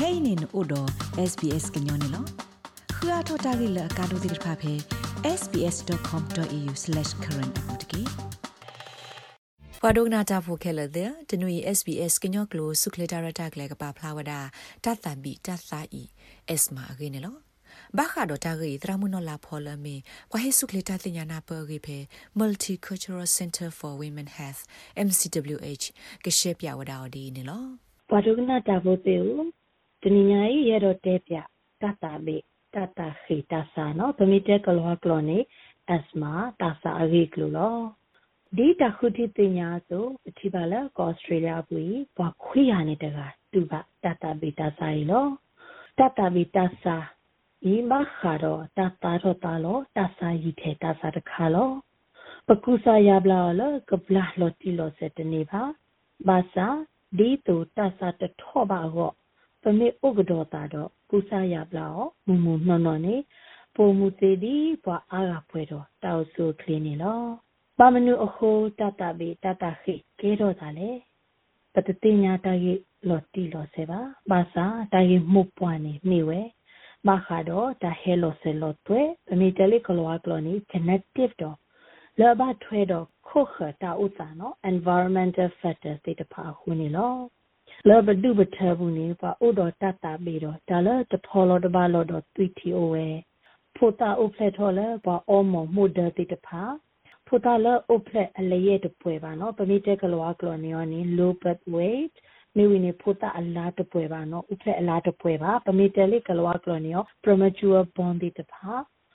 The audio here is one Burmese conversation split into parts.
kainin odo sbs gnyone lo khua thota gi la ka do dir pha phe sbs.com.au/current apotki ပဒုကနာတာဖိုခဲလတဲ့တနွေ SBS ကညော့ကလိုဆုခလတာရတာကလေးကပါဖလာဝဒတတ်တန်ဘီတတ်စာဤ S မာအကိနေလောဘာခါဒတာဂီတရမနလာဖော်လမီကွာဟေဆုခလတာတင်ညာနာပဂီဖေ Multicultural Center for Women Health MCWH ကရှေပြဝဒါဒီနေလောဘာဒုကနာတာဖိုတေဦး တနညာဤရတော့တဲပြတတာဘေတတာခိတဆာနော်ဗမီတဲကလောကလောနေအစမာတာစာအဂီကလိုလောဒီတခုတိတင်ညာဆိုအထိပါလာကောဩစတြေးလျပွေဘခွေရနေတကတူပါတတာဘေတာစာရီလောတတာဘေတာစာဤမခါတော့တတာတော့တာလောတဆာရီထဲတဆာတခါလောပကုစာရဘလာလကဘလာလောတီလောစတနေပါဘာသာဒီတူတဆာတထောပါကော ပမေဥကဒောတာတော့ကုစာရဘလာမူမူနော်နော်နေပုံမူသေးဒီဘွာအားကဖွဲတော့တောက်ဆူကလင်းနေလောပမနုအခုတတဘေတတခိကဲတော့တာလေပတတိညာတရေလော်တီလော်ဆေပါဘာသာတရေမှုပွားနေမိဝဲမခါတော့တဟဲလော်ဆေလော်တွေအမီတလီကလောကလောနီ genetic တော့လောဘထွဲတော့ခုခတာဥစာနော် environmental factors တွေတဖာခုနေလော လောဘဒုဘထဘူးနေပါဥတော်တတဘေတော့ဒါလတဖော်လောတပါလောတော့သွီတီအိုဝဲဖိုတာဥဖလက်ထော်လဲပါအောမမှုဒတိတဖာဖိုတာလဥဖလက်အလရဲ့တပွဲပါနော်ပမိတက်ကလောကလောနီယောနီ low birth weight မိဝိနေဖိုတာအလားတပွဲပါနော်ဥဖလက်အလားတပွဲပါပမိတယ်လေကလောကလောနီယော premature born တိတဖာ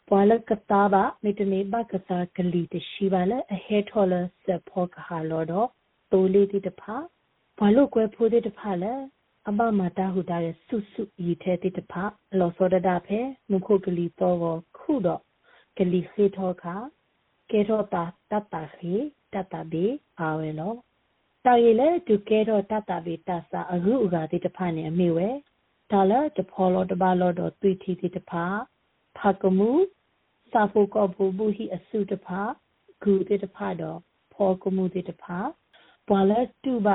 ပွာလကတာဘာမိတနေဘကတာကလီတရှိပါလေအဟဲထော်လစဖောကဟာလောတော့တိုလေးတိတဖာ ဘာလို့ကွယ်ဖိုးတိတဖာလဲအဘမတာဟူတာရဲ့ဆုဆုဤထဲတိတဖာလောစောဒတာဖဲမုခုကလီတော့ခုတော့ကလီခေထောခါကေရောတာတတခေတတဘေအာဝဲလောတာရီလေဒုကေရောတတဘေတဆာအရုဥကာတိတဖာနေအမေဝဲဒါလတဖောလောတပါလောတော့သွိထီတိတဖာဖကမှုစာဖို့ကဘူဘူးဟိအစုတဖာဂူတိတဖာတော့ဖောကမှုတိတဖာဘွာလတုဘ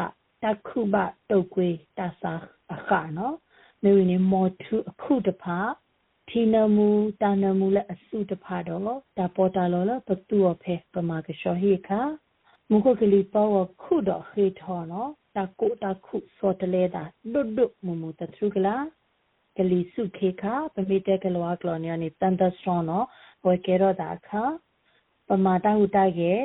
တခုဘတုတ်ကွေးတဆာအခါနော်မေဝင်းနေမောထုအခုတဖာထီနမူတာနမူလည်းအစုတဖာတော့တာပေါ်တာလောလပတူအဖေပမာကရှောဟိခါမုခကလီပေါ်ခုတော့ခေထောနော်တာကိုတာခုစောတလေတာဒုဒုမမူတထုကလာကလီစုခေခါပမိတဲကလောကလောနီယနီတန်တစထရောနော်ဝေကေရောတာခါပမာတာဟုတိုက်ရဲ့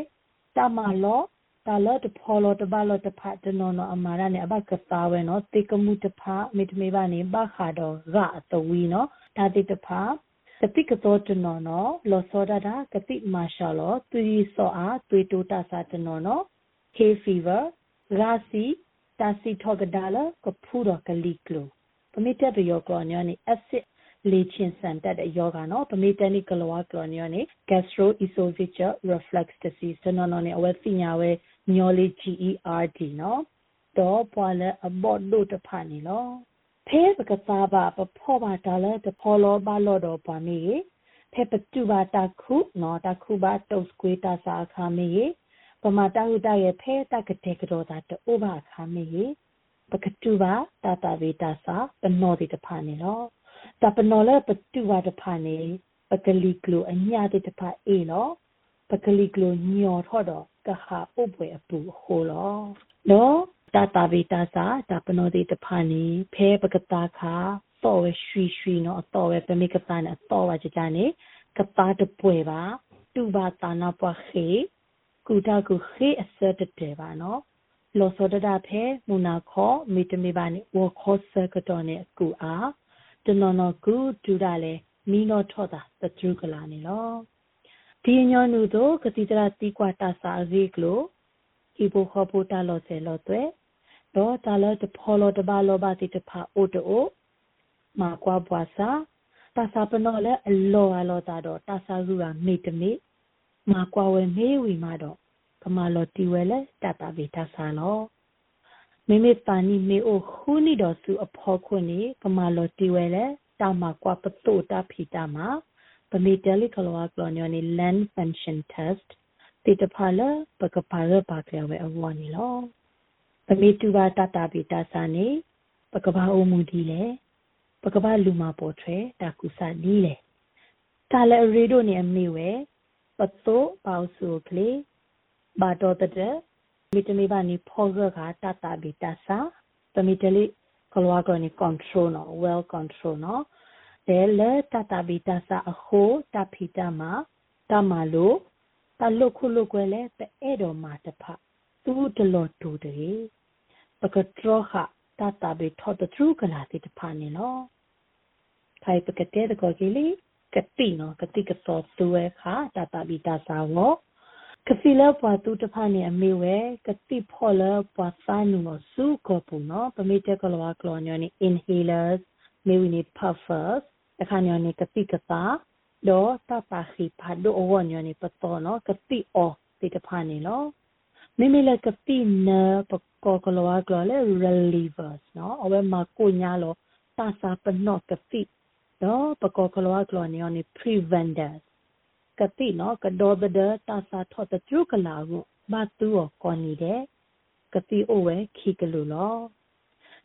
တမလော တာလောတဖောလောတဘလောတဖတ်တနောနောအမာရနဲ့အဘကသာဝဲနော်တေကမှုတဖမိတမေပါနေဘခါတော့ရအတဝီနော်ဒါတိတဖကတိကတော်တနောနောလောစောဒတာကတိမာရှာလောသူရီစောအားသွေတိုတာစာတနောနော hay fever ရာစီတာစီထောကဒါလကဖူရကလီကလိုပမိတက်ရယောကောညနေ acid လေချင်းစံတက်တဲ့ယောဂါနော်ပမေတနိကလောကလောညောနေ gastroesophageal reflux disease တနော်နော်နေအဝဲပညာဝဲညောလေး GERD နော်တော့ပွာလဲအဘော့တို့တဖာနေလောဖဲပကစားပါပဖောပါတာလဲတဖောလောပါလောတော့ပါမေဖဲပတူပါတခုနော်တခုပါတုတ်ကွေးတာစာခါမေပမာတဟုတရဲ့ဖဲတကတဲ့ကတော့တာတိုးပါခါမေပကတူပါတာတာဝေတာစာပနောတိတဖာနေလော တပနောလဲပတူပါတဖာနေပကလီကလိုအညာတိတဖာအေလောပကလီကလိုညော်ထော့တော့ကဟာပုတ်ပွဲအပူဟိုလောနော်တာတာဗီတာစာတပနောတိတဖာနေဖဲပကတာခါတော့ဝရွှီရွှီနော်အတော်ပဲပမိကတာနဲ့အတော်ဝကြကြနေကတာတပွဲပါတူပါတာနာပွားခေကူတာကူခေအစတတဲပါနော်လောစောဒတာဖဲမူနာခောမီတမီပါနေဝခောစကတော်နဲ့ကူအား တနော်နော်ကူဒူတာလေမီနောထောတာတထူကလာနေလောဒီညောနုတို့ကတိတရာတီကွာတာစာရီကလိုဤဘခပူတာလောစေလောတွေတော့တာလောတဖောလောတဘာလောဘာတိတဖာအိုတိုမာကွာဘွာစာတာစာပနောလေအလောအလောတာတော့တာစာစုကမေတမေမာကွာဝဲမေဝီမာတော့ကမာလောတီဝဲလေတတာဗေတာစာလော မိမိပါနီမေအိုခူနီတော်စုအဖော်ခွနေကမာလောတီဝဲလေတာမာကွာပတိုတာဖီတာမာပမေတယ်လီကလောကလောညောနီ land function test တိတဖာလပကပါရပါကရဝဲအဝနီလောပမေတူပါတတာပိတာစာနေပကဘာအိုမူဒီလေပကဘာလူမာပေါ်ထွဲတာကူစာဒီလေတာလေရေဒိုနေအမေဝဲပတောပေါဆူကလေဘာတော်တဲ့ မိတမီဘာနီဖောရကတာတာဘီတာစာတမီတလီကလောကနီ control နော် well control နော်တဲလေတာတာဘီတာစာအခိုးတာဖီတာမာတာမာလို့တလုခုလုကွယ်လေပဲအဲ့တော်မှာတဖသူတလောတူတည်းပကထရခတာတာဘီထောတထရူကလာတိတဖာနေနော်ခိုင်ပကတဲ့ကောကြီးလီကတိနော်ကတိကစောသူဝဲခာတာတာဘီတာစာဝ ကစီလပွားသူတဖာနေအမေဝဲကတိဖော်လပွားစာနုနော်စုကောပူနော်ပမေတကလောကလောညောနေ inhalers မေဝီနေ puffers အခါညောနေကတိကတာဒေါ်တတာခိဖာဒိုဝညောနေပတော်နော်ကတိအောတိတဖာနေနော်မိမိလည်းကတိနပကောကလောကလောလေ relievers နော်အဝဲမှာကိုညာလောတာစာပနော့ကတိနော်ပကောကလောကလောညောနေ preventers ကတိနော်ကဒေါ်ဒတာစာထော့တကျုကလာကိုမတူကောနီတဲ့ကတိအိုဝဲခိကလူလော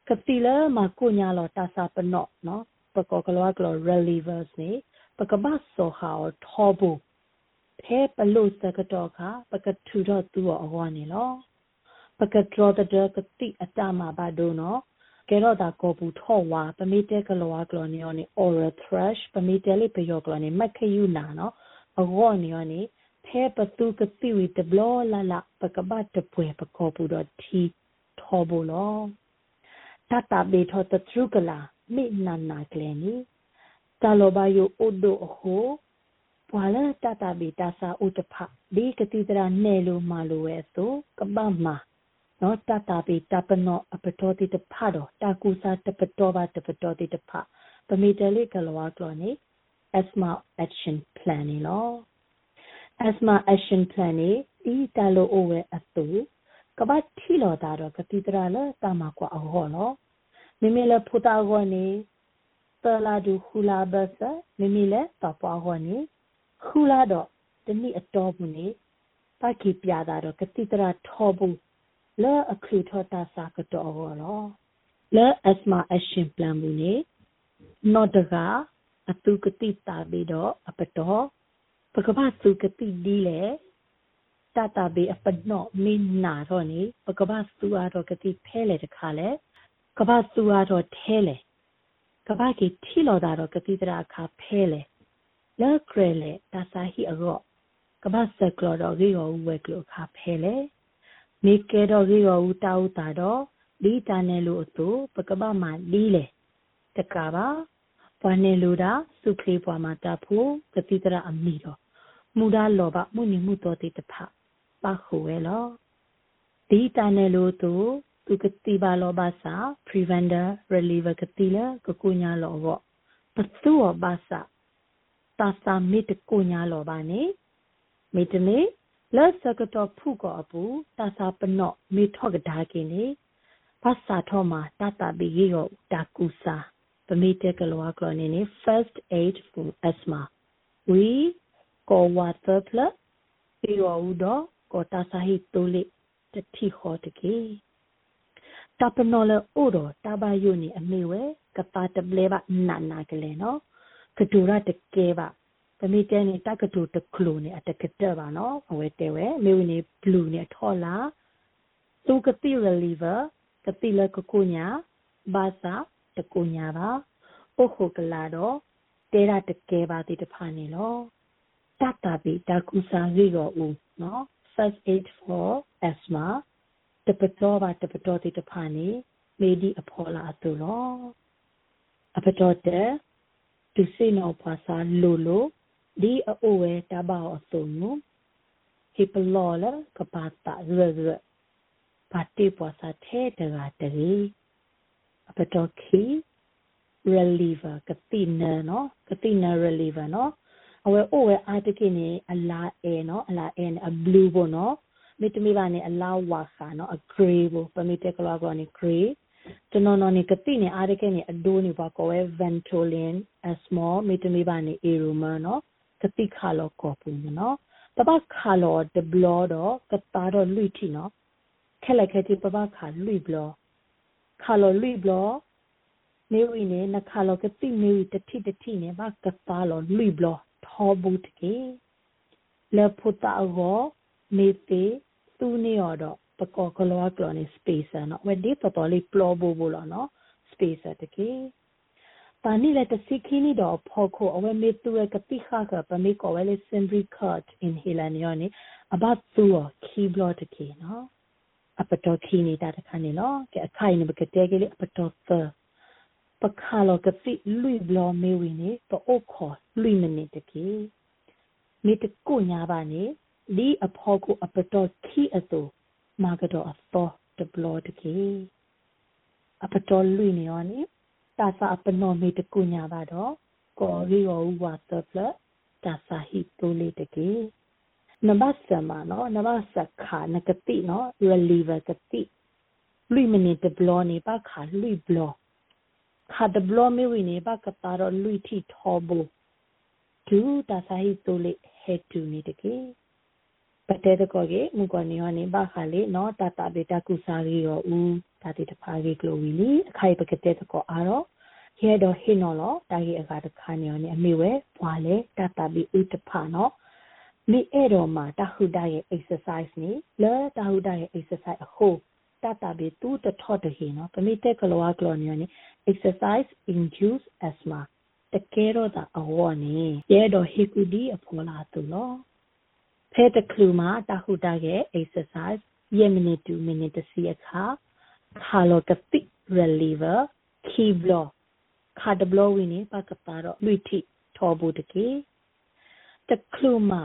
ကတိလဲမကိုညာလောတာစာပနော့နော်ပကောကလောကလော relievers နေပကဘဆောဟာထောဘူဖဲပလို့စကတော့ခပကထူတော့သူ့အဟောနေလောပကထရတဲ့ကတိအတမဘာဒိုနော်ကဲတော့တာကောပူထော့ဝါပမိတဲကလောကလောနေောနေ oral thrush ပမိတဲလေးပယောကလောနေမက်ခယူနာနော် အဟောနေောနေဖဲပသူကတိဝီတဘလလာလာပကဘတ်တပွဲပကောပူတော့တီထောဘူလောတတဘေထောတထရုကလာမိနနာကလေနီတာလောဘယိုအိုဒိုအဟိုပွာလာတတဘီတာစာဥတဖဒီကတိတရာနဲလိုမာလိုဝဲဆိုကပမနောတတဘီတပနောအပတော်တိတဖတော့တာကူစာတပတော်ပါတပတော်တိတဖပမီတလေးကလောကလောနေ asthma action plan နေလော asthma action plan နေဒီတလိုအိုဝဲအတူကပတ်ထီလောတာတော့ကတိတရာလဲတာမကွာအဟောလောမိမိလဲဖူတာကောနေတလာဒူခူလာဘဆမိမိလဲတပွားဟောနေခူလာတော့တနည်းအတော်ဘူးနေပါကီပြတာတော့ကတိတရာထောဘူးလဲအခလူထောတာစာကတော့ဟောလောလဲအစမအရှင်ပလန်ဘူးနေနော့တက အတုကတိတာပြီးတော့အပတော်ပကပစုကတိဒီလေတတာဘေအပနော့မင်းနာတော့နေပကပစုအားတော့ကတိဖဲလေတခါလေကပစုအားတော့ထဲလေကဘာကီထီလော်တာတော့ကတိတရာခါဖဲလေလဲခရလေတာစာဟီအရော့ကဘာဆက်ကလော်တော့ဂီရောဝဲကလောခါဖဲလေမိကဲတော့ဂီရောဦးတာဦးတာတော့ဒီတာနယ်လို့အတူပကဘာမှာလီးလေတကပါ ဘာနေလို့တာစုခလေးပွားမှာတဖို့ကတိတရာအမိတော့မူဒါလောဘမှုနိမှုတော်တိတဖပါခုဝဲလောဒီတာနယ်လို့တူသူကတိပါလောဘာစာ preventer reliever ကတိလကကုညာလောဘောပသူောဘာစာတာစာမိတကုညာလောဘာနေမိတနေလက်စကတော့ဖုကောအပူတာစာပနော့မိထော့ကဒါကိနေဘာစာထောမှာတတဘီရောတာကူစာ ပမိတကလောကလနေနေ first aid for asthma we ko water plus ပြီးတော့ဦးတော့ကိုတာစာဟိတိုလိတတိခေါ်တကေတပနော်လအိုတော့တဘာယုန်နီအမေဝဲကပါတပလေပါနာနာကလေးနော်ကဒူရတကဲပါပမေတဲနေတကဒူတကလိုနေအတကတဲ့ပါနော်အဝဲတဲဝဲမေဝနေဘလူးနေထော်လာသူကတိ reliever ကတိလကကိုညာဘာသာ တကိုညာပါအိုခိုကလာတော့တဲရတကဲပါတိတဖာနေလောတတာဘီတကူစာရီရောဦးနော် first aid for asthma တပတော်ပါတပတော်တိတဖာနေမေဒီအဖော်လာသူလောအပတော်တဲ့သူစိနောပါစာလိုလိုဒီအိုဝဲတဘာအစုံနုဟိပလောလကပါတာရရပါတိပွားစာထဲတကတရီ အပတော်ခီ reliever ကတိနနော်ကတိန reliever နော်အဝဲအိုဝဲအာတကိနေအလာအဲနော်အလာအဲအ blue ပေါ့နော်မိတမိပါနေအလောက်ဝါခါနော်အဂရေဘပမိတကလာကောနေဂရေကျွန်တော်နော်နေကတိနေအားရခဲ့နေအဒိုးနေပါကောဝဲ ventolin a small မိတမိပါနေ aroma နော်ကတိခါလောကောပူနော်ပပခါလောဒဘလောတော့ကတာတော့လွိတီနော်ခက်လက်ခဲတိပပခါလွိဘလော ခါလောလွိဘလောမေဝီနေနခါလောကတိမေဝီတတိတတိနေဘာကတာလောလူဘလထောဘူတကေလေဖုတာအောမေတေသူနေရတော့ပကောကလောကလောနေ space နော်ဝဒီတော်တော်လေးပလောဘူဘူလောနော် space တကေပါနီလက်တစီခီနီတော့ဖော်ခိုအဝဲမေသူရကတိခါကပမေကောဝဲလေစင်ဘရီကတ်အင်ဟီလန်ယောနေအဘတ်သူခီဘလောတကေနော် အပတော်ခီနေတာတခါနေနော်ကဲအခိုင်နေဘကတဲ့ကလေးအပတော်သပခါလောကတိလူဘလောမေဝီနေတော့အခေါ်လူမနေတကေမိတကိုညာပါနေဒီအဖော်ကိုအပတော်ခီအစိုးမာကတော့အသောတဘလောတကေအပတော်လူနေရောနေတာစာအပ နောမေတကုညာပါတော့ကောရီရောဝါတပလတာစာဟိတိုလေတကေနဘတ်ဆမနော်နဘတ်စခါနကတိနော် reliever ကတိလူမနေတဘလောနေပါခါလူဘလောခါတဘလောမေဝီနေပါကတာတော့လူတီထောဘူဒူတာစာဟိတိုလေဟက်တူနေတကေပတဲတကောကေမူကနေယောနေဘာခါလေနော်တတဘေတကုစာရီရောဦးတာတိတဖာရီကလိုဝီလီအခိုင်ပကတဲ့တကောအားတော့ဟဲတော့ဟင်းနော်လောတာကြီးအခါတခါနေယောနေအမေဝဲဘွာလေတတဘီဦးတဖာနော် မိအဲ့တော့မှာတဟုဒရဲ့ exercise နေလဲတဟုဒရဲ့ exercise အခုတတဘီတူတထော့တဟင်းနော်ပမိတဲ့ကလောကလောနေယောနေ exercise induce asthma တကယ်တော့တာအဝေါ်နေရဲတော့ဟေကူဒီအဖော်လာသူလောဖဲတကလူမှာတဟုတရဲ့ exercise ယမိနစ်2မိနစ်တစီအခါခါလောကတိ reliever key block ခါဒဘလဝင်းနေပကပါတော့လူတိထောဘူးတကေတကလူမှာ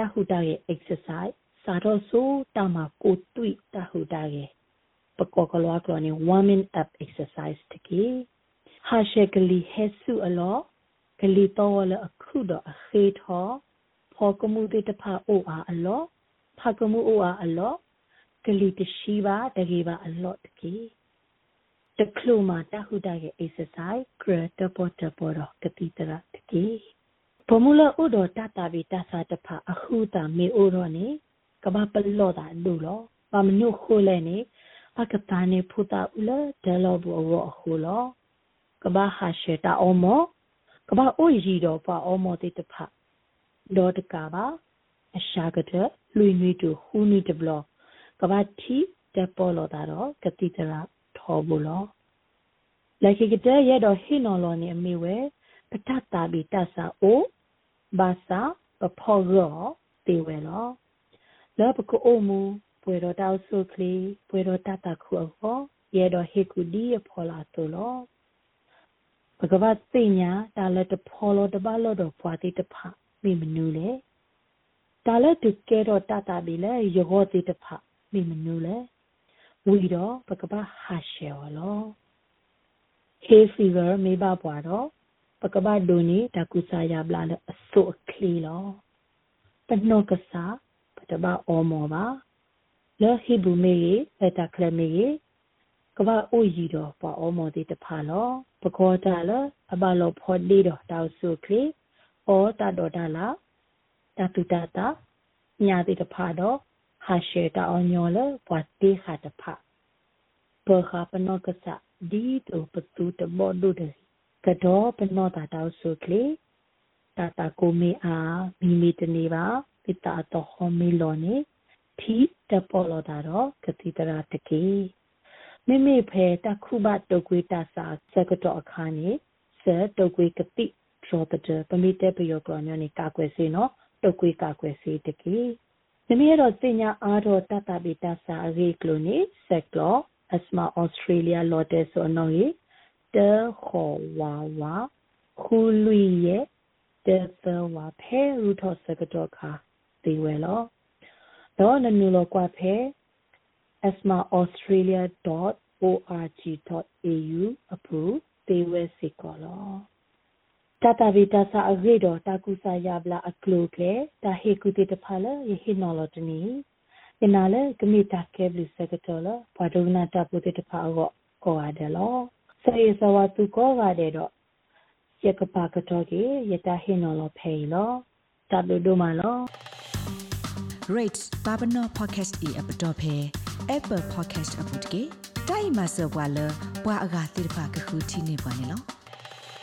တဟုတရဲ့ exercise စာတော့ဆိုတမကိုတွေ့တဟုတရဲ့ပကောကလောကလောနေ warming up exercise တကေဟာရှက်ကလီဟဲဆုအလောကလီတော့လအခုတော့အခေထောဖောကမှုတေတဖာအိုအားအလောဖာကမှုအိုအားအလောကလီတရှိပါတကေပါအလောတကေတကလူမာတဟုတရဲ့ exercise ကရတပေါ်တပေါ်တော့ကတိတရတကေ ဘမူလဥတော်တတာဘီတဆာတဖာအခုတာမေအိုတော့နေကဘာပလောတာလူလောပမနုခိုးလဲနေပကတာနေဖူတာဥလဒလောဘူအောအခုလောကဘာဟာရှေတာအောမောကဘာအိုရီတော့ပါအောမောတေတဖာဒေါ်တကပါအရှာကတဲ့လူနွေတူဟူနီတဘလကဘာတီတက်ပေါ်လို့တာတော့ကတိတရာထောဘူးလို့လက်ခိကတဲ့ရတော့ဟိနော်လောနေအမေဝဲပတတ်တာဘီတဆာအို ဘာသာပဖော်ရောတေဝဲလောလောပကိုအိုမူပွေတော့တောက်ဆုခလီပွေတော့တတခုအောရတော့ဟေကူဒီဖော်လာတူလောဘဂဝတ်သိညာတာလက်တဖော်လို့တပတ်လို့တော့ဖွာတိတဖမိမနူလေဒါလည်းသူကဲတော့တတာပြီလေယောတိတဖမိမနူလေဝီတော့ပကပဟာရှေဝလော hay fever မေဘပွားတော့ ပကပဒိုနီတကုစာရပလာလေအစို့ခလီလောပနောကစားပတဘအောမောပါလောဟိဘူမေအတကလမေကဘာအိုရီတော့ပွားအောမောတိတဖာလောပကောတာလအဘလောဖော်ဒီတော့တောက်ဆုခလီဩတတော်တာလာတတုတတာညာတိတဖာတော့ဟာရှေတာအောင်ညောလပွားတိခါတဖာဘောခပနောကစဒီတုပတုတဘောဒုဒ ကတော့ပနောတာတောက်ဆုကလေတာတာကိုမေအားမိမိတနေပါပိတာတော့ဟောမေလောနေထီတပေါ်လောတာတော့ကတိတရာတကေမိမိဖဲတခုဘတုတ်ကွေးတဆာစကတော့အခါနေစတုတ်ကွေးကတိရောတတပမိတဲ့ပယောကရညနေကာကွယ်စေနော်တုတ်ကွေးကာကွယ်စေတကေနမရတော့စညာအားတော့တတပိတစာရေကလိုနေဆက်ကလောအစမဩစတြေးလျလော်တဲဆိုနော် ရေတခေါ်ဝါဝါခူလူရဲ့တသဝါဖဲရူထောစကတော့ခါဒီဝဲလောတော့နနူလောကွာဖဲ asmaaustralia.org.au approve တေဝဲစီကောလောတတဗီတဆာအဂရိတော်တာကုစာယဘလာအကလုကလေတာဟေကုတိတဖလာယဟိနော်လတနီယနာလေကမိတာကေဘလစကတော်လဘာဒုနာတပုတိတဖာကောကောရတယ်လော စေယစဝတုကောရတယ်တော့ယကပါကတော့ကေယတာဟိနော်လဖေလောတဘဒုမလော rates babano podcast e app dot phe apple podcast app dot ke တိုင်မဆောဘွာလဘွာအဂါတိဖာကခုတီနေပွားနေလော